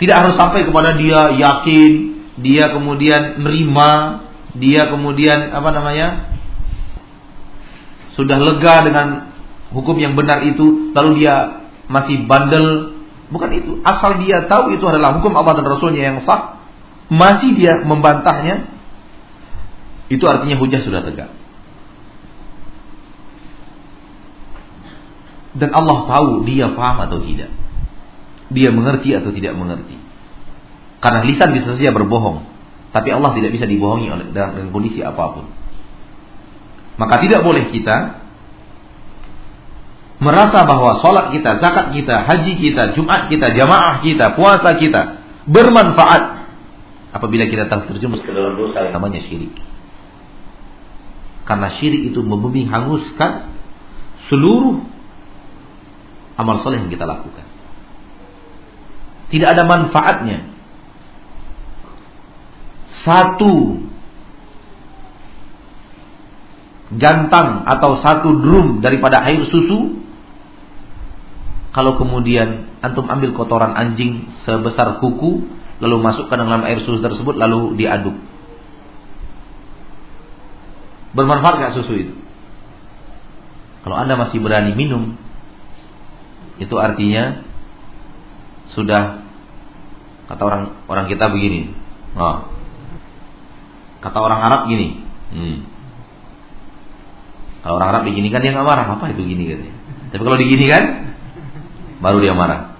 Speaker 1: Tidak harus sampai kepada dia yakin, dia kemudian nerima, dia kemudian apa namanya? sudah lega dengan hukum yang benar itu, lalu dia masih bandel Bukan itu. Asal dia tahu itu adalah hukum Allah dan Rasulnya yang sah, masih dia membantahnya, itu artinya hujah sudah tegak. Dan Allah tahu dia paham atau tidak. Dia mengerti atau tidak mengerti. Karena lisan bisa saja berbohong. Tapi Allah tidak bisa dibohongi oleh dengan kondisi apa pun. Maka tidak boleh kita merasa bahwa sholat kita, zakat kita, haji kita, jumat kita, jamaah kita, puasa kita bermanfaat apabila kita terjerumus ke dalam dosa namanya syirik. Karena syirik itu membumi hanguskan seluruh amal soleh yang kita lakukan. Tidak ada manfaatnya. Satu gantang atau satu drum daripada air susu, kalau kemudian antum ambil kotoran anjing sebesar kuku, lalu masukkan dalam air susu tersebut, lalu diaduk. Bermanfaat gak susu itu? Kalau anda masih berani minum, itu artinya sudah kata orang orang kita begini. Oh. Kata orang Arab gini. Hmm. Kalau orang Arab begini kan dia nggak marah apa itu gini katanya. Tapi kalau digini kan baru dia marah.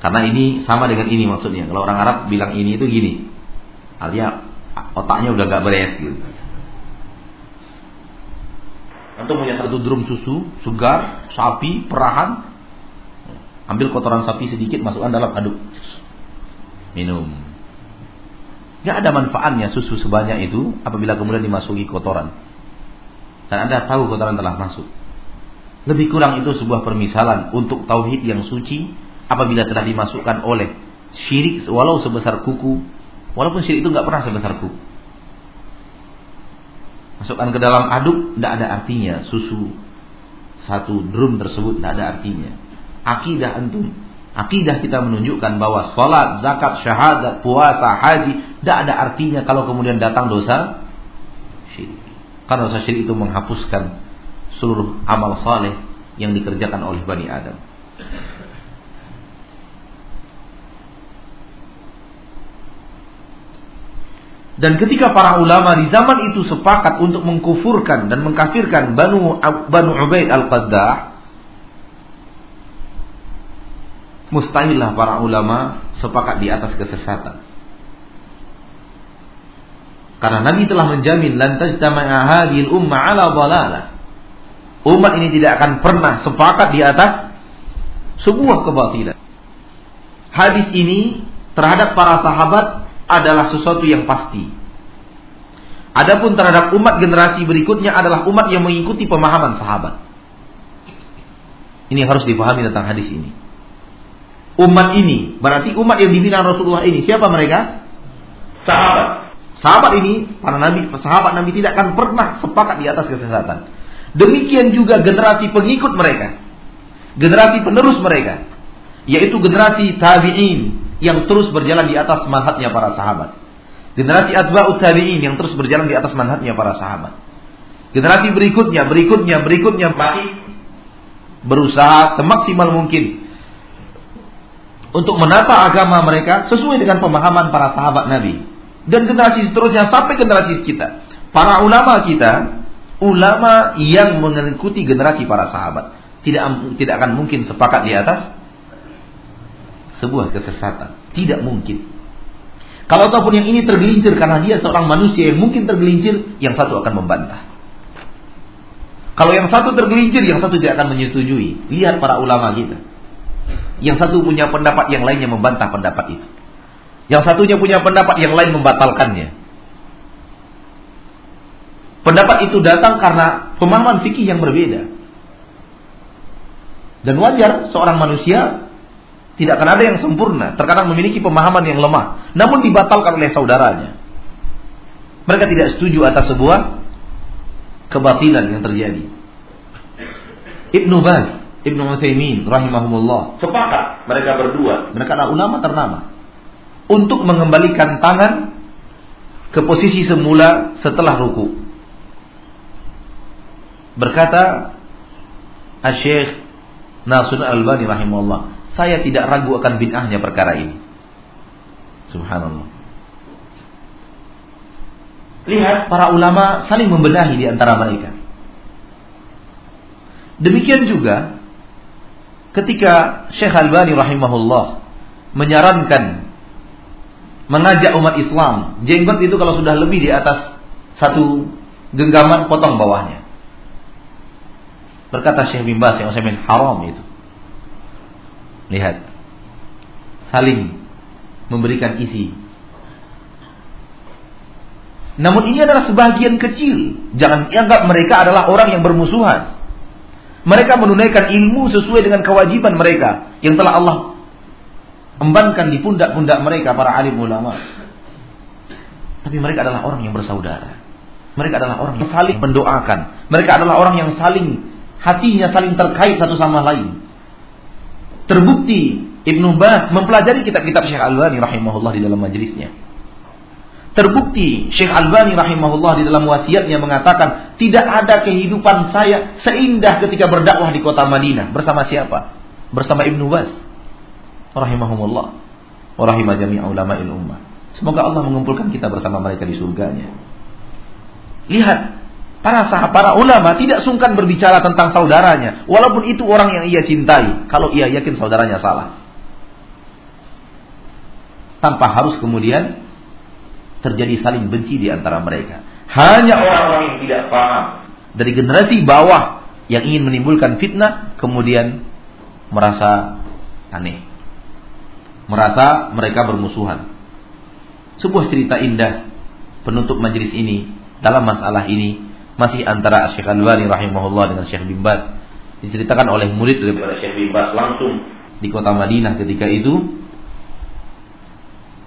Speaker 1: Karena ini sama dengan ini maksudnya. Kalau orang Arab bilang ini itu gini. Artinya otaknya udah gak beres gitu. Antum punya satu drum susu, sugar, sapi, perahan. Ambil kotoran sapi sedikit, masukkan dalam aduk. Minum. Gak ada manfaatnya susu sebanyak itu apabila kemudian dimasuki kotoran. Dan Anda tahu kotoran telah masuk. Lebih kurang itu sebuah permisalan untuk tauhid yang suci apabila telah dimasukkan oleh syirik walau sebesar kuku, walaupun syirik itu nggak pernah sebesar kuku. Masukkan ke dalam aduk, tidak ada artinya. Susu satu drum tersebut tidak ada artinya. Akidah antum. Akidah kita menunjukkan bahwa sholat, zakat, syahadat, puasa, haji tidak ada artinya kalau kemudian datang dosa syirik. Karena dosa syirik itu menghapuskan seluruh amal saleh yang dikerjakan oleh Bani Adam. Dan ketika para ulama di zaman itu sepakat untuk mengkufurkan dan mengkafirkan Banu Banu Ubaid Al-Qaddah, mustahillah para ulama sepakat di atas kesesatan. Karena Nabi telah menjamin lantas tajtama'a hadhil umma 'ala dhalalah. Umat ini tidak akan pernah sepakat di atas sebuah kebatilan. Hadis ini terhadap para sahabat adalah sesuatu yang pasti. Adapun terhadap umat generasi berikutnya adalah umat yang mengikuti pemahaman sahabat. Ini harus dipahami tentang hadis ini. Umat ini, berarti umat yang dibina Rasulullah ini, siapa mereka? Sahabat. Sahabat ini, para nabi, sahabat nabi tidak akan pernah sepakat di atas kesesatan. Demikian juga generasi pengikut mereka. Generasi penerus mereka. Yaitu generasi tabi'in, yang terus berjalan di atas manhatnya para sahabat. Generasi atba'ut tabi'in yang terus berjalan di atas manhatnya para sahabat. Generasi berikutnya, berikutnya, berikutnya masih berusaha semaksimal mungkin untuk menata agama mereka sesuai dengan pemahaman para sahabat Nabi. Dan generasi seterusnya sampai generasi kita. Para ulama kita, ulama yang mengikuti generasi para sahabat. Tidak tidak akan mungkin sepakat di atas sebuah kesesatan. Tidak mungkin. Kalau ataupun yang ini tergelincir karena dia seorang manusia yang mungkin tergelincir, yang satu akan membantah. Kalau yang satu tergelincir, yang satu tidak akan menyetujui. Lihat para ulama kita. Yang satu punya pendapat, yang lainnya membantah pendapat itu. Yang satunya punya pendapat, yang lain membatalkannya. Pendapat itu datang karena pemahaman fikih yang berbeda. Dan wajar seorang manusia tidak akan ada yang sempurna. Terkadang memiliki pemahaman yang lemah. Namun dibatalkan oleh saudaranya. Mereka tidak setuju atas sebuah kebatilan yang terjadi. Ibnu Baz, Ibnu Utsaimin rahimahumullah. Sepakat mereka berdua. Mereka adalah ulama ternama. Untuk mengembalikan tangan ke posisi semula setelah ruku. Berkata Syekh Nasrul Albani rahimahullah, saya tidak ragu akan bid'ahnya perkara ini. Subhanallah. Lihat para ulama saling membenahi di antara mereka. Demikian juga ketika Syekh Albani rahimahullah menyarankan mengajak umat Islam, jenggot itu kalau sudah lebih di atas satu genggaman potong bawahnya. Berkata Syekh bin Bas yang saya haram itu. Lihat. Saling memberikan isi. Namun ini adalah sebagian kecil. Jangan anggap mereka adalah orang yang bermusuhan. Mereka menunaikan ilmu sesuai dengan kewajiban mereka yang telah Allah embankan di pundak-pundak mereka para alim ulama. Tapi mereka adalah orang yang bersaudara.
Speaker 2: Mereka adalah orang yang saling mendoakan. Mereka adalah orang yang saling hatinya saling terkait satu sama lain. Terbukti Ibnu Bas mempelajari kitab-kitab Syekh Al-Albani rahimahullah di dalam majelisnya. Terbukti Syekh Al-Albani rahimahullah di dalam wasiatnya mengatakan tidak ada kehidupan saya seindah ketika berdakwah di kota Madinah bersama siapa? Bersama Ibnu Bas rahimahumullah wa rahimah jami' ulama ummah. Semoga Allah mengumpulkan kita bersama mereka di surganya. Lihat, para sahabat, para ulama tidak sungkan berbicara tentang saudaranya, walaupun itu orang yang ia cintai, kalau ia yakin saudaranya salah. Tanpa harus kemudian terjadi saling benci di antara mereka. Hanya orang-orang yang tidak paham dari generasi bawah yang ingin menimbulkan fitnah kemudian merasa aneh. Merasa mereka bermusuhan. Sebuah cerita indah penutup majelis ini dalam masalah ini masih antara Syekh Al-Albani rahimahullah dengan Syekh bin diceritakan oleh murid daripada Syekh bin langsung di kota Madinah ketika itu.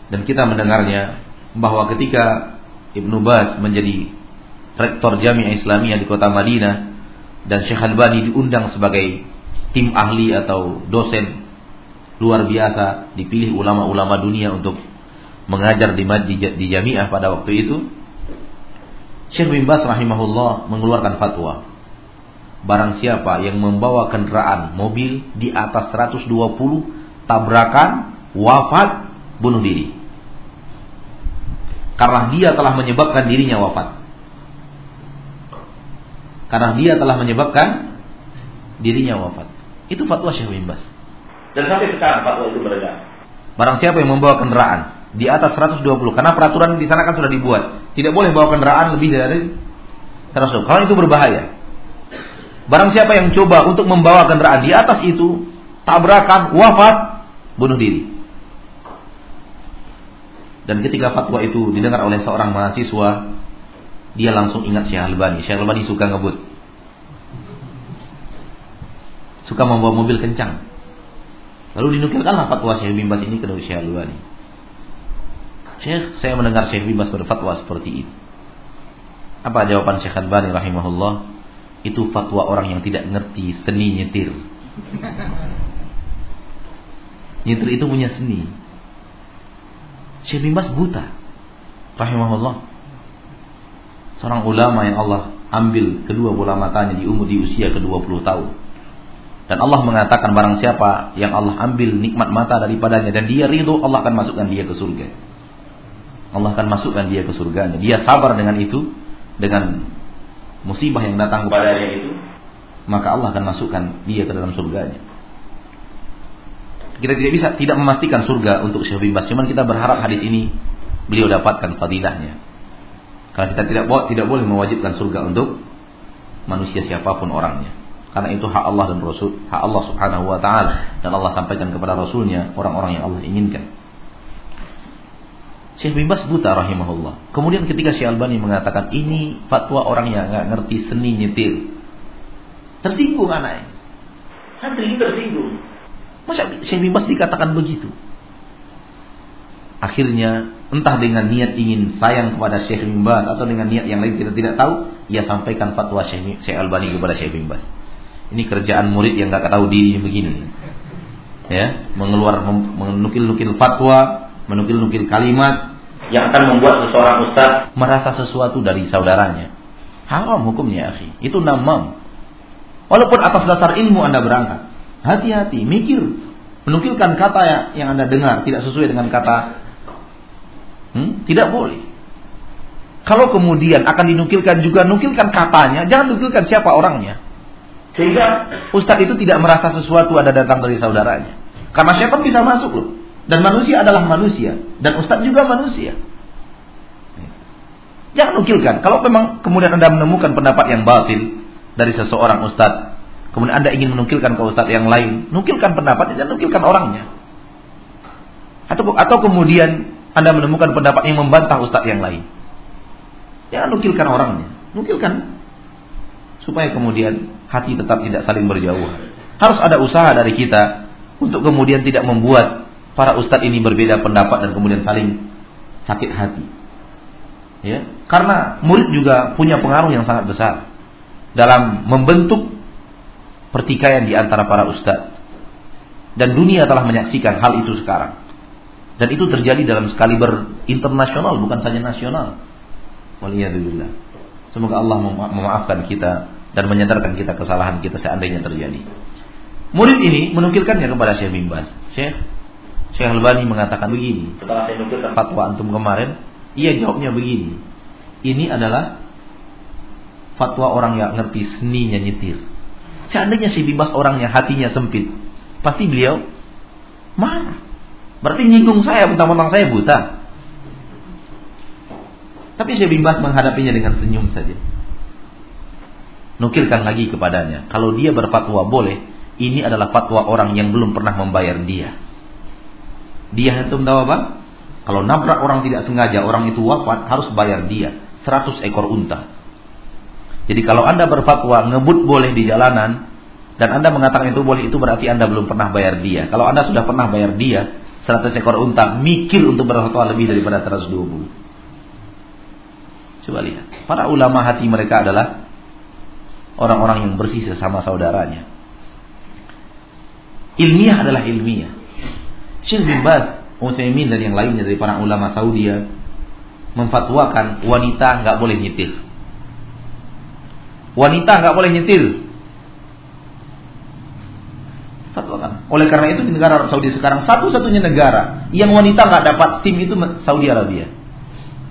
Speaker 2: Dan kita mendengarnya bahwa ketika Ibnu Baz menjadi rektor Jami'ah Islamiyah di kota Madinah dan Syekh Al-Albani diundang sebagai tim ahli atau dosen luar biasa dipilih ulama-ulama dunia untuk mengajar di, di, di Jami'ah pada waktu itu Syekh bin Bas rahimahullah mengeluarkan fatwa. Barang siapa yang membawa kendaraan mobil di atas 120 tabrakan, wafat, bunuh diri. Karena dia telah menyebabkan dirinya wafat. Karena dia telah menyebabkan dirinya wafat. Itu fatwa Syekh bin Bas. Dan sampai sekarang fatwa itu beredar. Barang siapa yang membawa kendaraan di atas 120 karena peraturan di sana kan sudah dibuat. Tidak boleh bawa kendaraan lebih dari 100 kalau itu berbahaya. Barang siapa yang coba untuk membawa kendaraan di atas itu tabrakan wafat bunuh diri. Dan ketika fatwa itu didengar oleh seorang mahasiswa dia langsung ingat Syekh Albani Syekh Albani suka ngebut. Suka membawa mobil kencang. Lalu dinukilkanlah fatwa Syekh Bimbas ini ke Syekh Albani Syekh, saya mendengar Syekh Bibas berfatwa seperti ini. Apa jawaban Syekh Al-Bani rahimahullah? Itu fatwa orang yang tidak ngerti seni nyetir. Nyetir itu punya seni. Syekh Bibas buta. Rahimahullah. Seorang ulama yang Allah ambil kedua bola matanya di umur di usia ke-20 tahun. Dan Allah mengatakan barang siapa yang Allah ambil nikmat mata daripadanya dan dia ridho Allah akan masukkan dia ke surga. Allah akan masukkan dia ke surga. Dia sabar dengan itu, dengan musibah yang datang kepadanya itu, maka Allah akan masukkan dia ke dalam surganya. Kita tidak bisa tidak memastikan surga untuk Syekh Bibas, cuman kita berharap hadis ini beliau dapatkan fadilahnya. Karena kita tidak tidak boleh mewajibkan surga untuk manusia siapa pun orangnya. Karena itu hak Allah dan Rasul, hak Allah Subhanahu wa taala dan Allah sampaikan kepada rasulnya orang-orang yang Allah inginkan. Syekh bin Bas buta rahimahullah. Kemudian ketika Syekh Albani mengatakan ini fatwa orang yang nggak ngerti seni nyetir. Tersinggung anaknya. Santri tersinggung. Masa Syekh bin Bas dikatakan begitu? Akhirnya entah dengan niat ingin sayang kepada Syekh bin Bas atau dengan niat yang lain kita tidak tahu, ia sampaikan fatwa Syekh, Syekh Albani kepada Syekh bin Bas. Ini kerjaan murid yang nggak tahu diri begini. Ya, mengeluar menukil-nukil fatwa menukil-nukil kalimat yang akan membuat seseorang ustaz merasa sesuatu dari saudaranya. Haram hukumnya, akhi. Itu namam. Walaupun atas dasar ilmu Anda berangkat. Hati-hati, mikir. Menukilkan kata yang Anda dengar tidak sesuai dengan kata hmm? tidak boleh. Kalau kemudian akan dinukilkan juga nukilkan katanya, jangan nukilkan siapa orangnya. Sehingga ustadz itu tidak merasa sesuatu ada datang dari saudaranya. Karena siapa bisa masuk loh. Dan manusia adalah manusia. Dan ustadz juga manusia. Jangan nukilkan. Kalau memang kemudian Anda menemukan pendapat yang batil dari seseorang ustadz. Kemudian Anda ingin menukilkan ke ustadz yang lain. Nukilkan pendapatnya, jangan nukilkan orangnya. Atau, atau kemudian Anda menemukan pendapat yang membantah ustadz yang lain. Jangan nukilkan orangnya. Nukilkan. Supaya kemudian hati tetap tidak saling berjauhan. Harus ada usaha dari kita untuk kemudian tidak membuat para ustadz ini berbeda pendapat dan kemudian saling sakit hati. Ya, karena murid juga punya pengaruh yang sangat besar dalam membentuk pertikaian di antara para ustadz. Dan dunia telah menyaksikan hal itu sekarang. Dan itu terjadi dalam sekali internasional bukan saja nasional. Waliyadzubillah. Semoga Allah memaafkan kita dan menyadarkan kita kesalahan kita seandainya terjadi. Murid ini menukilkannya kepada Syekh bin Bas. Syekh Syekh Albani mengatakan begini. Setelah saya nukilkan fatwa antum kemarin, ia jawabnya begini. Ini adalah fatwa orang yang ngerti seninya nyetir. Seandainya si Bibas orangnya hatinya sempit, pasti beliau marah. Berarti nyinggung saya, mentang-mentang saya buta. Tapi Syekh Bibas menghadapinya dengan senyum saja. Nukilkan lagi kepadanya. Kalau dia berfatwa boleh, ini adalah fatwa orang yang belum pernah membayar dia. Dia itu tahu apa? Kalau nabrak orang tidak sengaja, orang itu wafat, harus bayar dia. 100 ekor unta. Jadi kalau Anda berfatwa ngebut boleh di jalanan, dan Anda mengatakan itu boleh, itu berarti Anda belum pernah bayar dia. Kalau Anda sudah pernah bayar dia, 100 ekor unta, mikir untuk berfatwa lebih daripada 120. Coba lihat. Para ulama hati mereka adalah orang-orang yang bersih sesama saudaranya. Ilmiah adalah ilmiah. Syekh bin Baz, Utsaimin dan yang lainnya dari para ulama Saudi memfatwakan wanita nggak boleh nyetir. Wanita nggak boleh nyetir fatwakan. Oleh karena itu di negara Arab Saudi sekarang satu-satunya negara yang wanita nggak dapat SIM itu Saudi Arabia.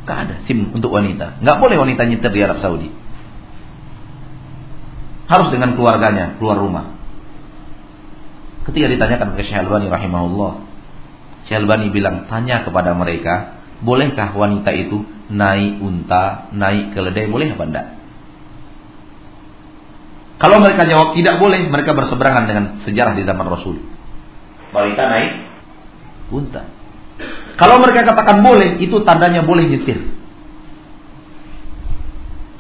Speaker 2: Gak ada SIM untuk wanita. Nggak boleh wanita nyetir di Arab Saudi. Harus dengan keluarganya keluar rumah. Ketika ditanyakan ke Syekh Albani rahimahullah, Syekh Albani bilang, tanya kepada mereka, bolehkah wanita itu naik unta, naik keledai, boleh apa enggak? Kalau mereka jawab tidak boleh, mereka berseberangan dengan sejarah di zaman Rasul. Wanita naik unta. Kalau mereka katakan boleh, itu tandanya boleh nyetir.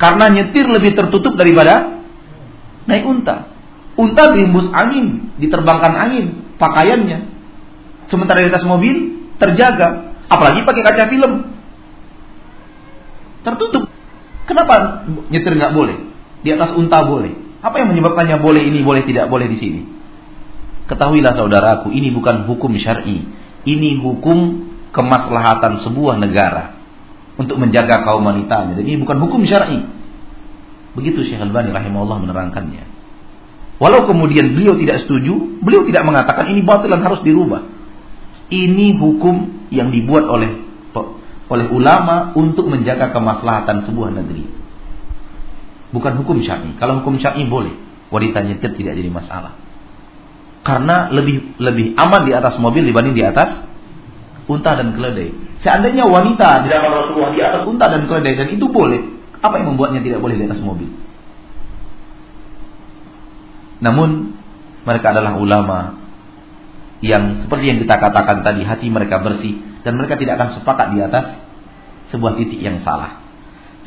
Speaker 2: Karena nyetir lebih tertutup daripada naik unta. Unta diembus angin, diterbangkan angin, pakaiannya. Sementara di atas mobil terjaga, apalagi pakai kaca film. Tertutup. Kenapa nyetir nggak boleh? Di atas unta boleh. Apa yang menyebabkannya boleh ini, boleh tidak boleh di sini? Ketahuilah saudaraku, ini bukan hukum syar'i. Ini hukum kemaslahatan sebuah negara untuk menjaga kaum wanitanya. Jadi ini bukan hukum syar'i. Begitu Syekh Al-Bani rahimahullah menerangkannya. Walau kemudian beliau tidak setuju, beliau tidak mengatakan ini batil dan harus dirubah. Ini hukum yang dibuat oleh oleh ulama untuk menjaga kemaslahatan sebuah negeri. Bukan hukum syar'i. Kalau hukum syar'i boleh, wanita nyetir tidak jadi masalah. Karena lebih lebih aman di atas mobil dibanding di atas unta dan keledai. Seandainya wanita tidak Rasulullah di atas unta dan keledai dan itu boleh, apa yang membuatnya tidak boleh di atas mobil? Namun mereka adalah ulama yang seperti yang kita katakan tadi hati mereka bersih dan mereka tidak akan sepakat di atas sebuah titik yang salah.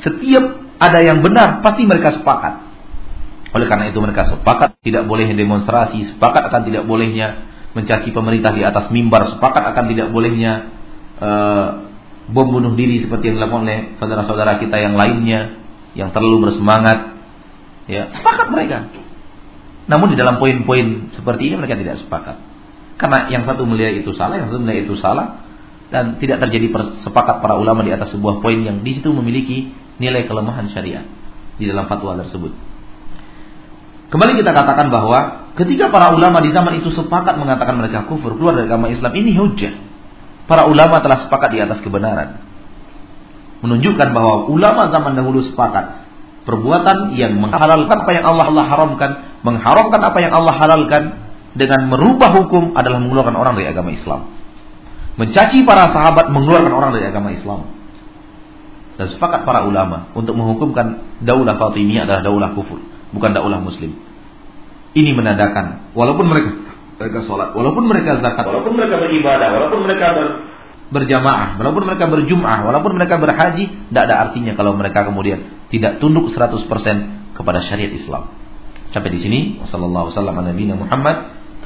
Speaker 2: Setiap ada yang benar, pasti mereka sepakat. Oleh karena itu mereka sepakat tidak boleh demonstrasi, sepakat akan tidak bolehnya mencaci pemerintah di atas mimbar, sepakat akan tidak bolehnya uh, bom bunuh diri seperti yang dilakukan oleh saudara-saudara kita yang lainnya yang terlalu bersemangat. Ya, sepakat mereka. Namun di dalam poin-poin seperti ini mereka tidak sepakat. Karena yang satu melihat itu salah, yang satu melihat itu salah, dan tidak terjadi sepakat para ulama di atas sebuah poin yang di situ memiliki nilai kelemahan syariat di dalam fatwa tersebut. Kembali kita katakan bahwa ketika para ulama di zaman itu sepakat mengatakan mereka kufur keluar dari agama Islam ini hujah. Para ulama telah sepakat di atas kebenaran. Menunjukkan bahwa ulama zaman dahulu sepakat perbuatan yang menghalalkan apa yang Allah Allah haramkan, mengharamkan apa yang Allah halalkan dengan merubah hukum adalah mengeluarkan orang dari agama Islam. Mencaci para sahabat mengeluarkan orang dari agama Islam dan sepakat para ulama untuk menghukumkan daulah Fatimiyah adalah daulah kufur, bukan daulah muslim. Ini menandakan walaupun mereka mereka sholat, walaupun mereka zakat, walaupun mereka beribadah, walaupun mereka ber, berjamaah, walaupun mereka berjum'ah, walaupun mereka berhaji, tidak ada artinya kalau mereka kemudian tidak tunduk 100% kepada syariat Islam. Sampai di sini, wassalamualaikum warahmatullahi wabarakatuh.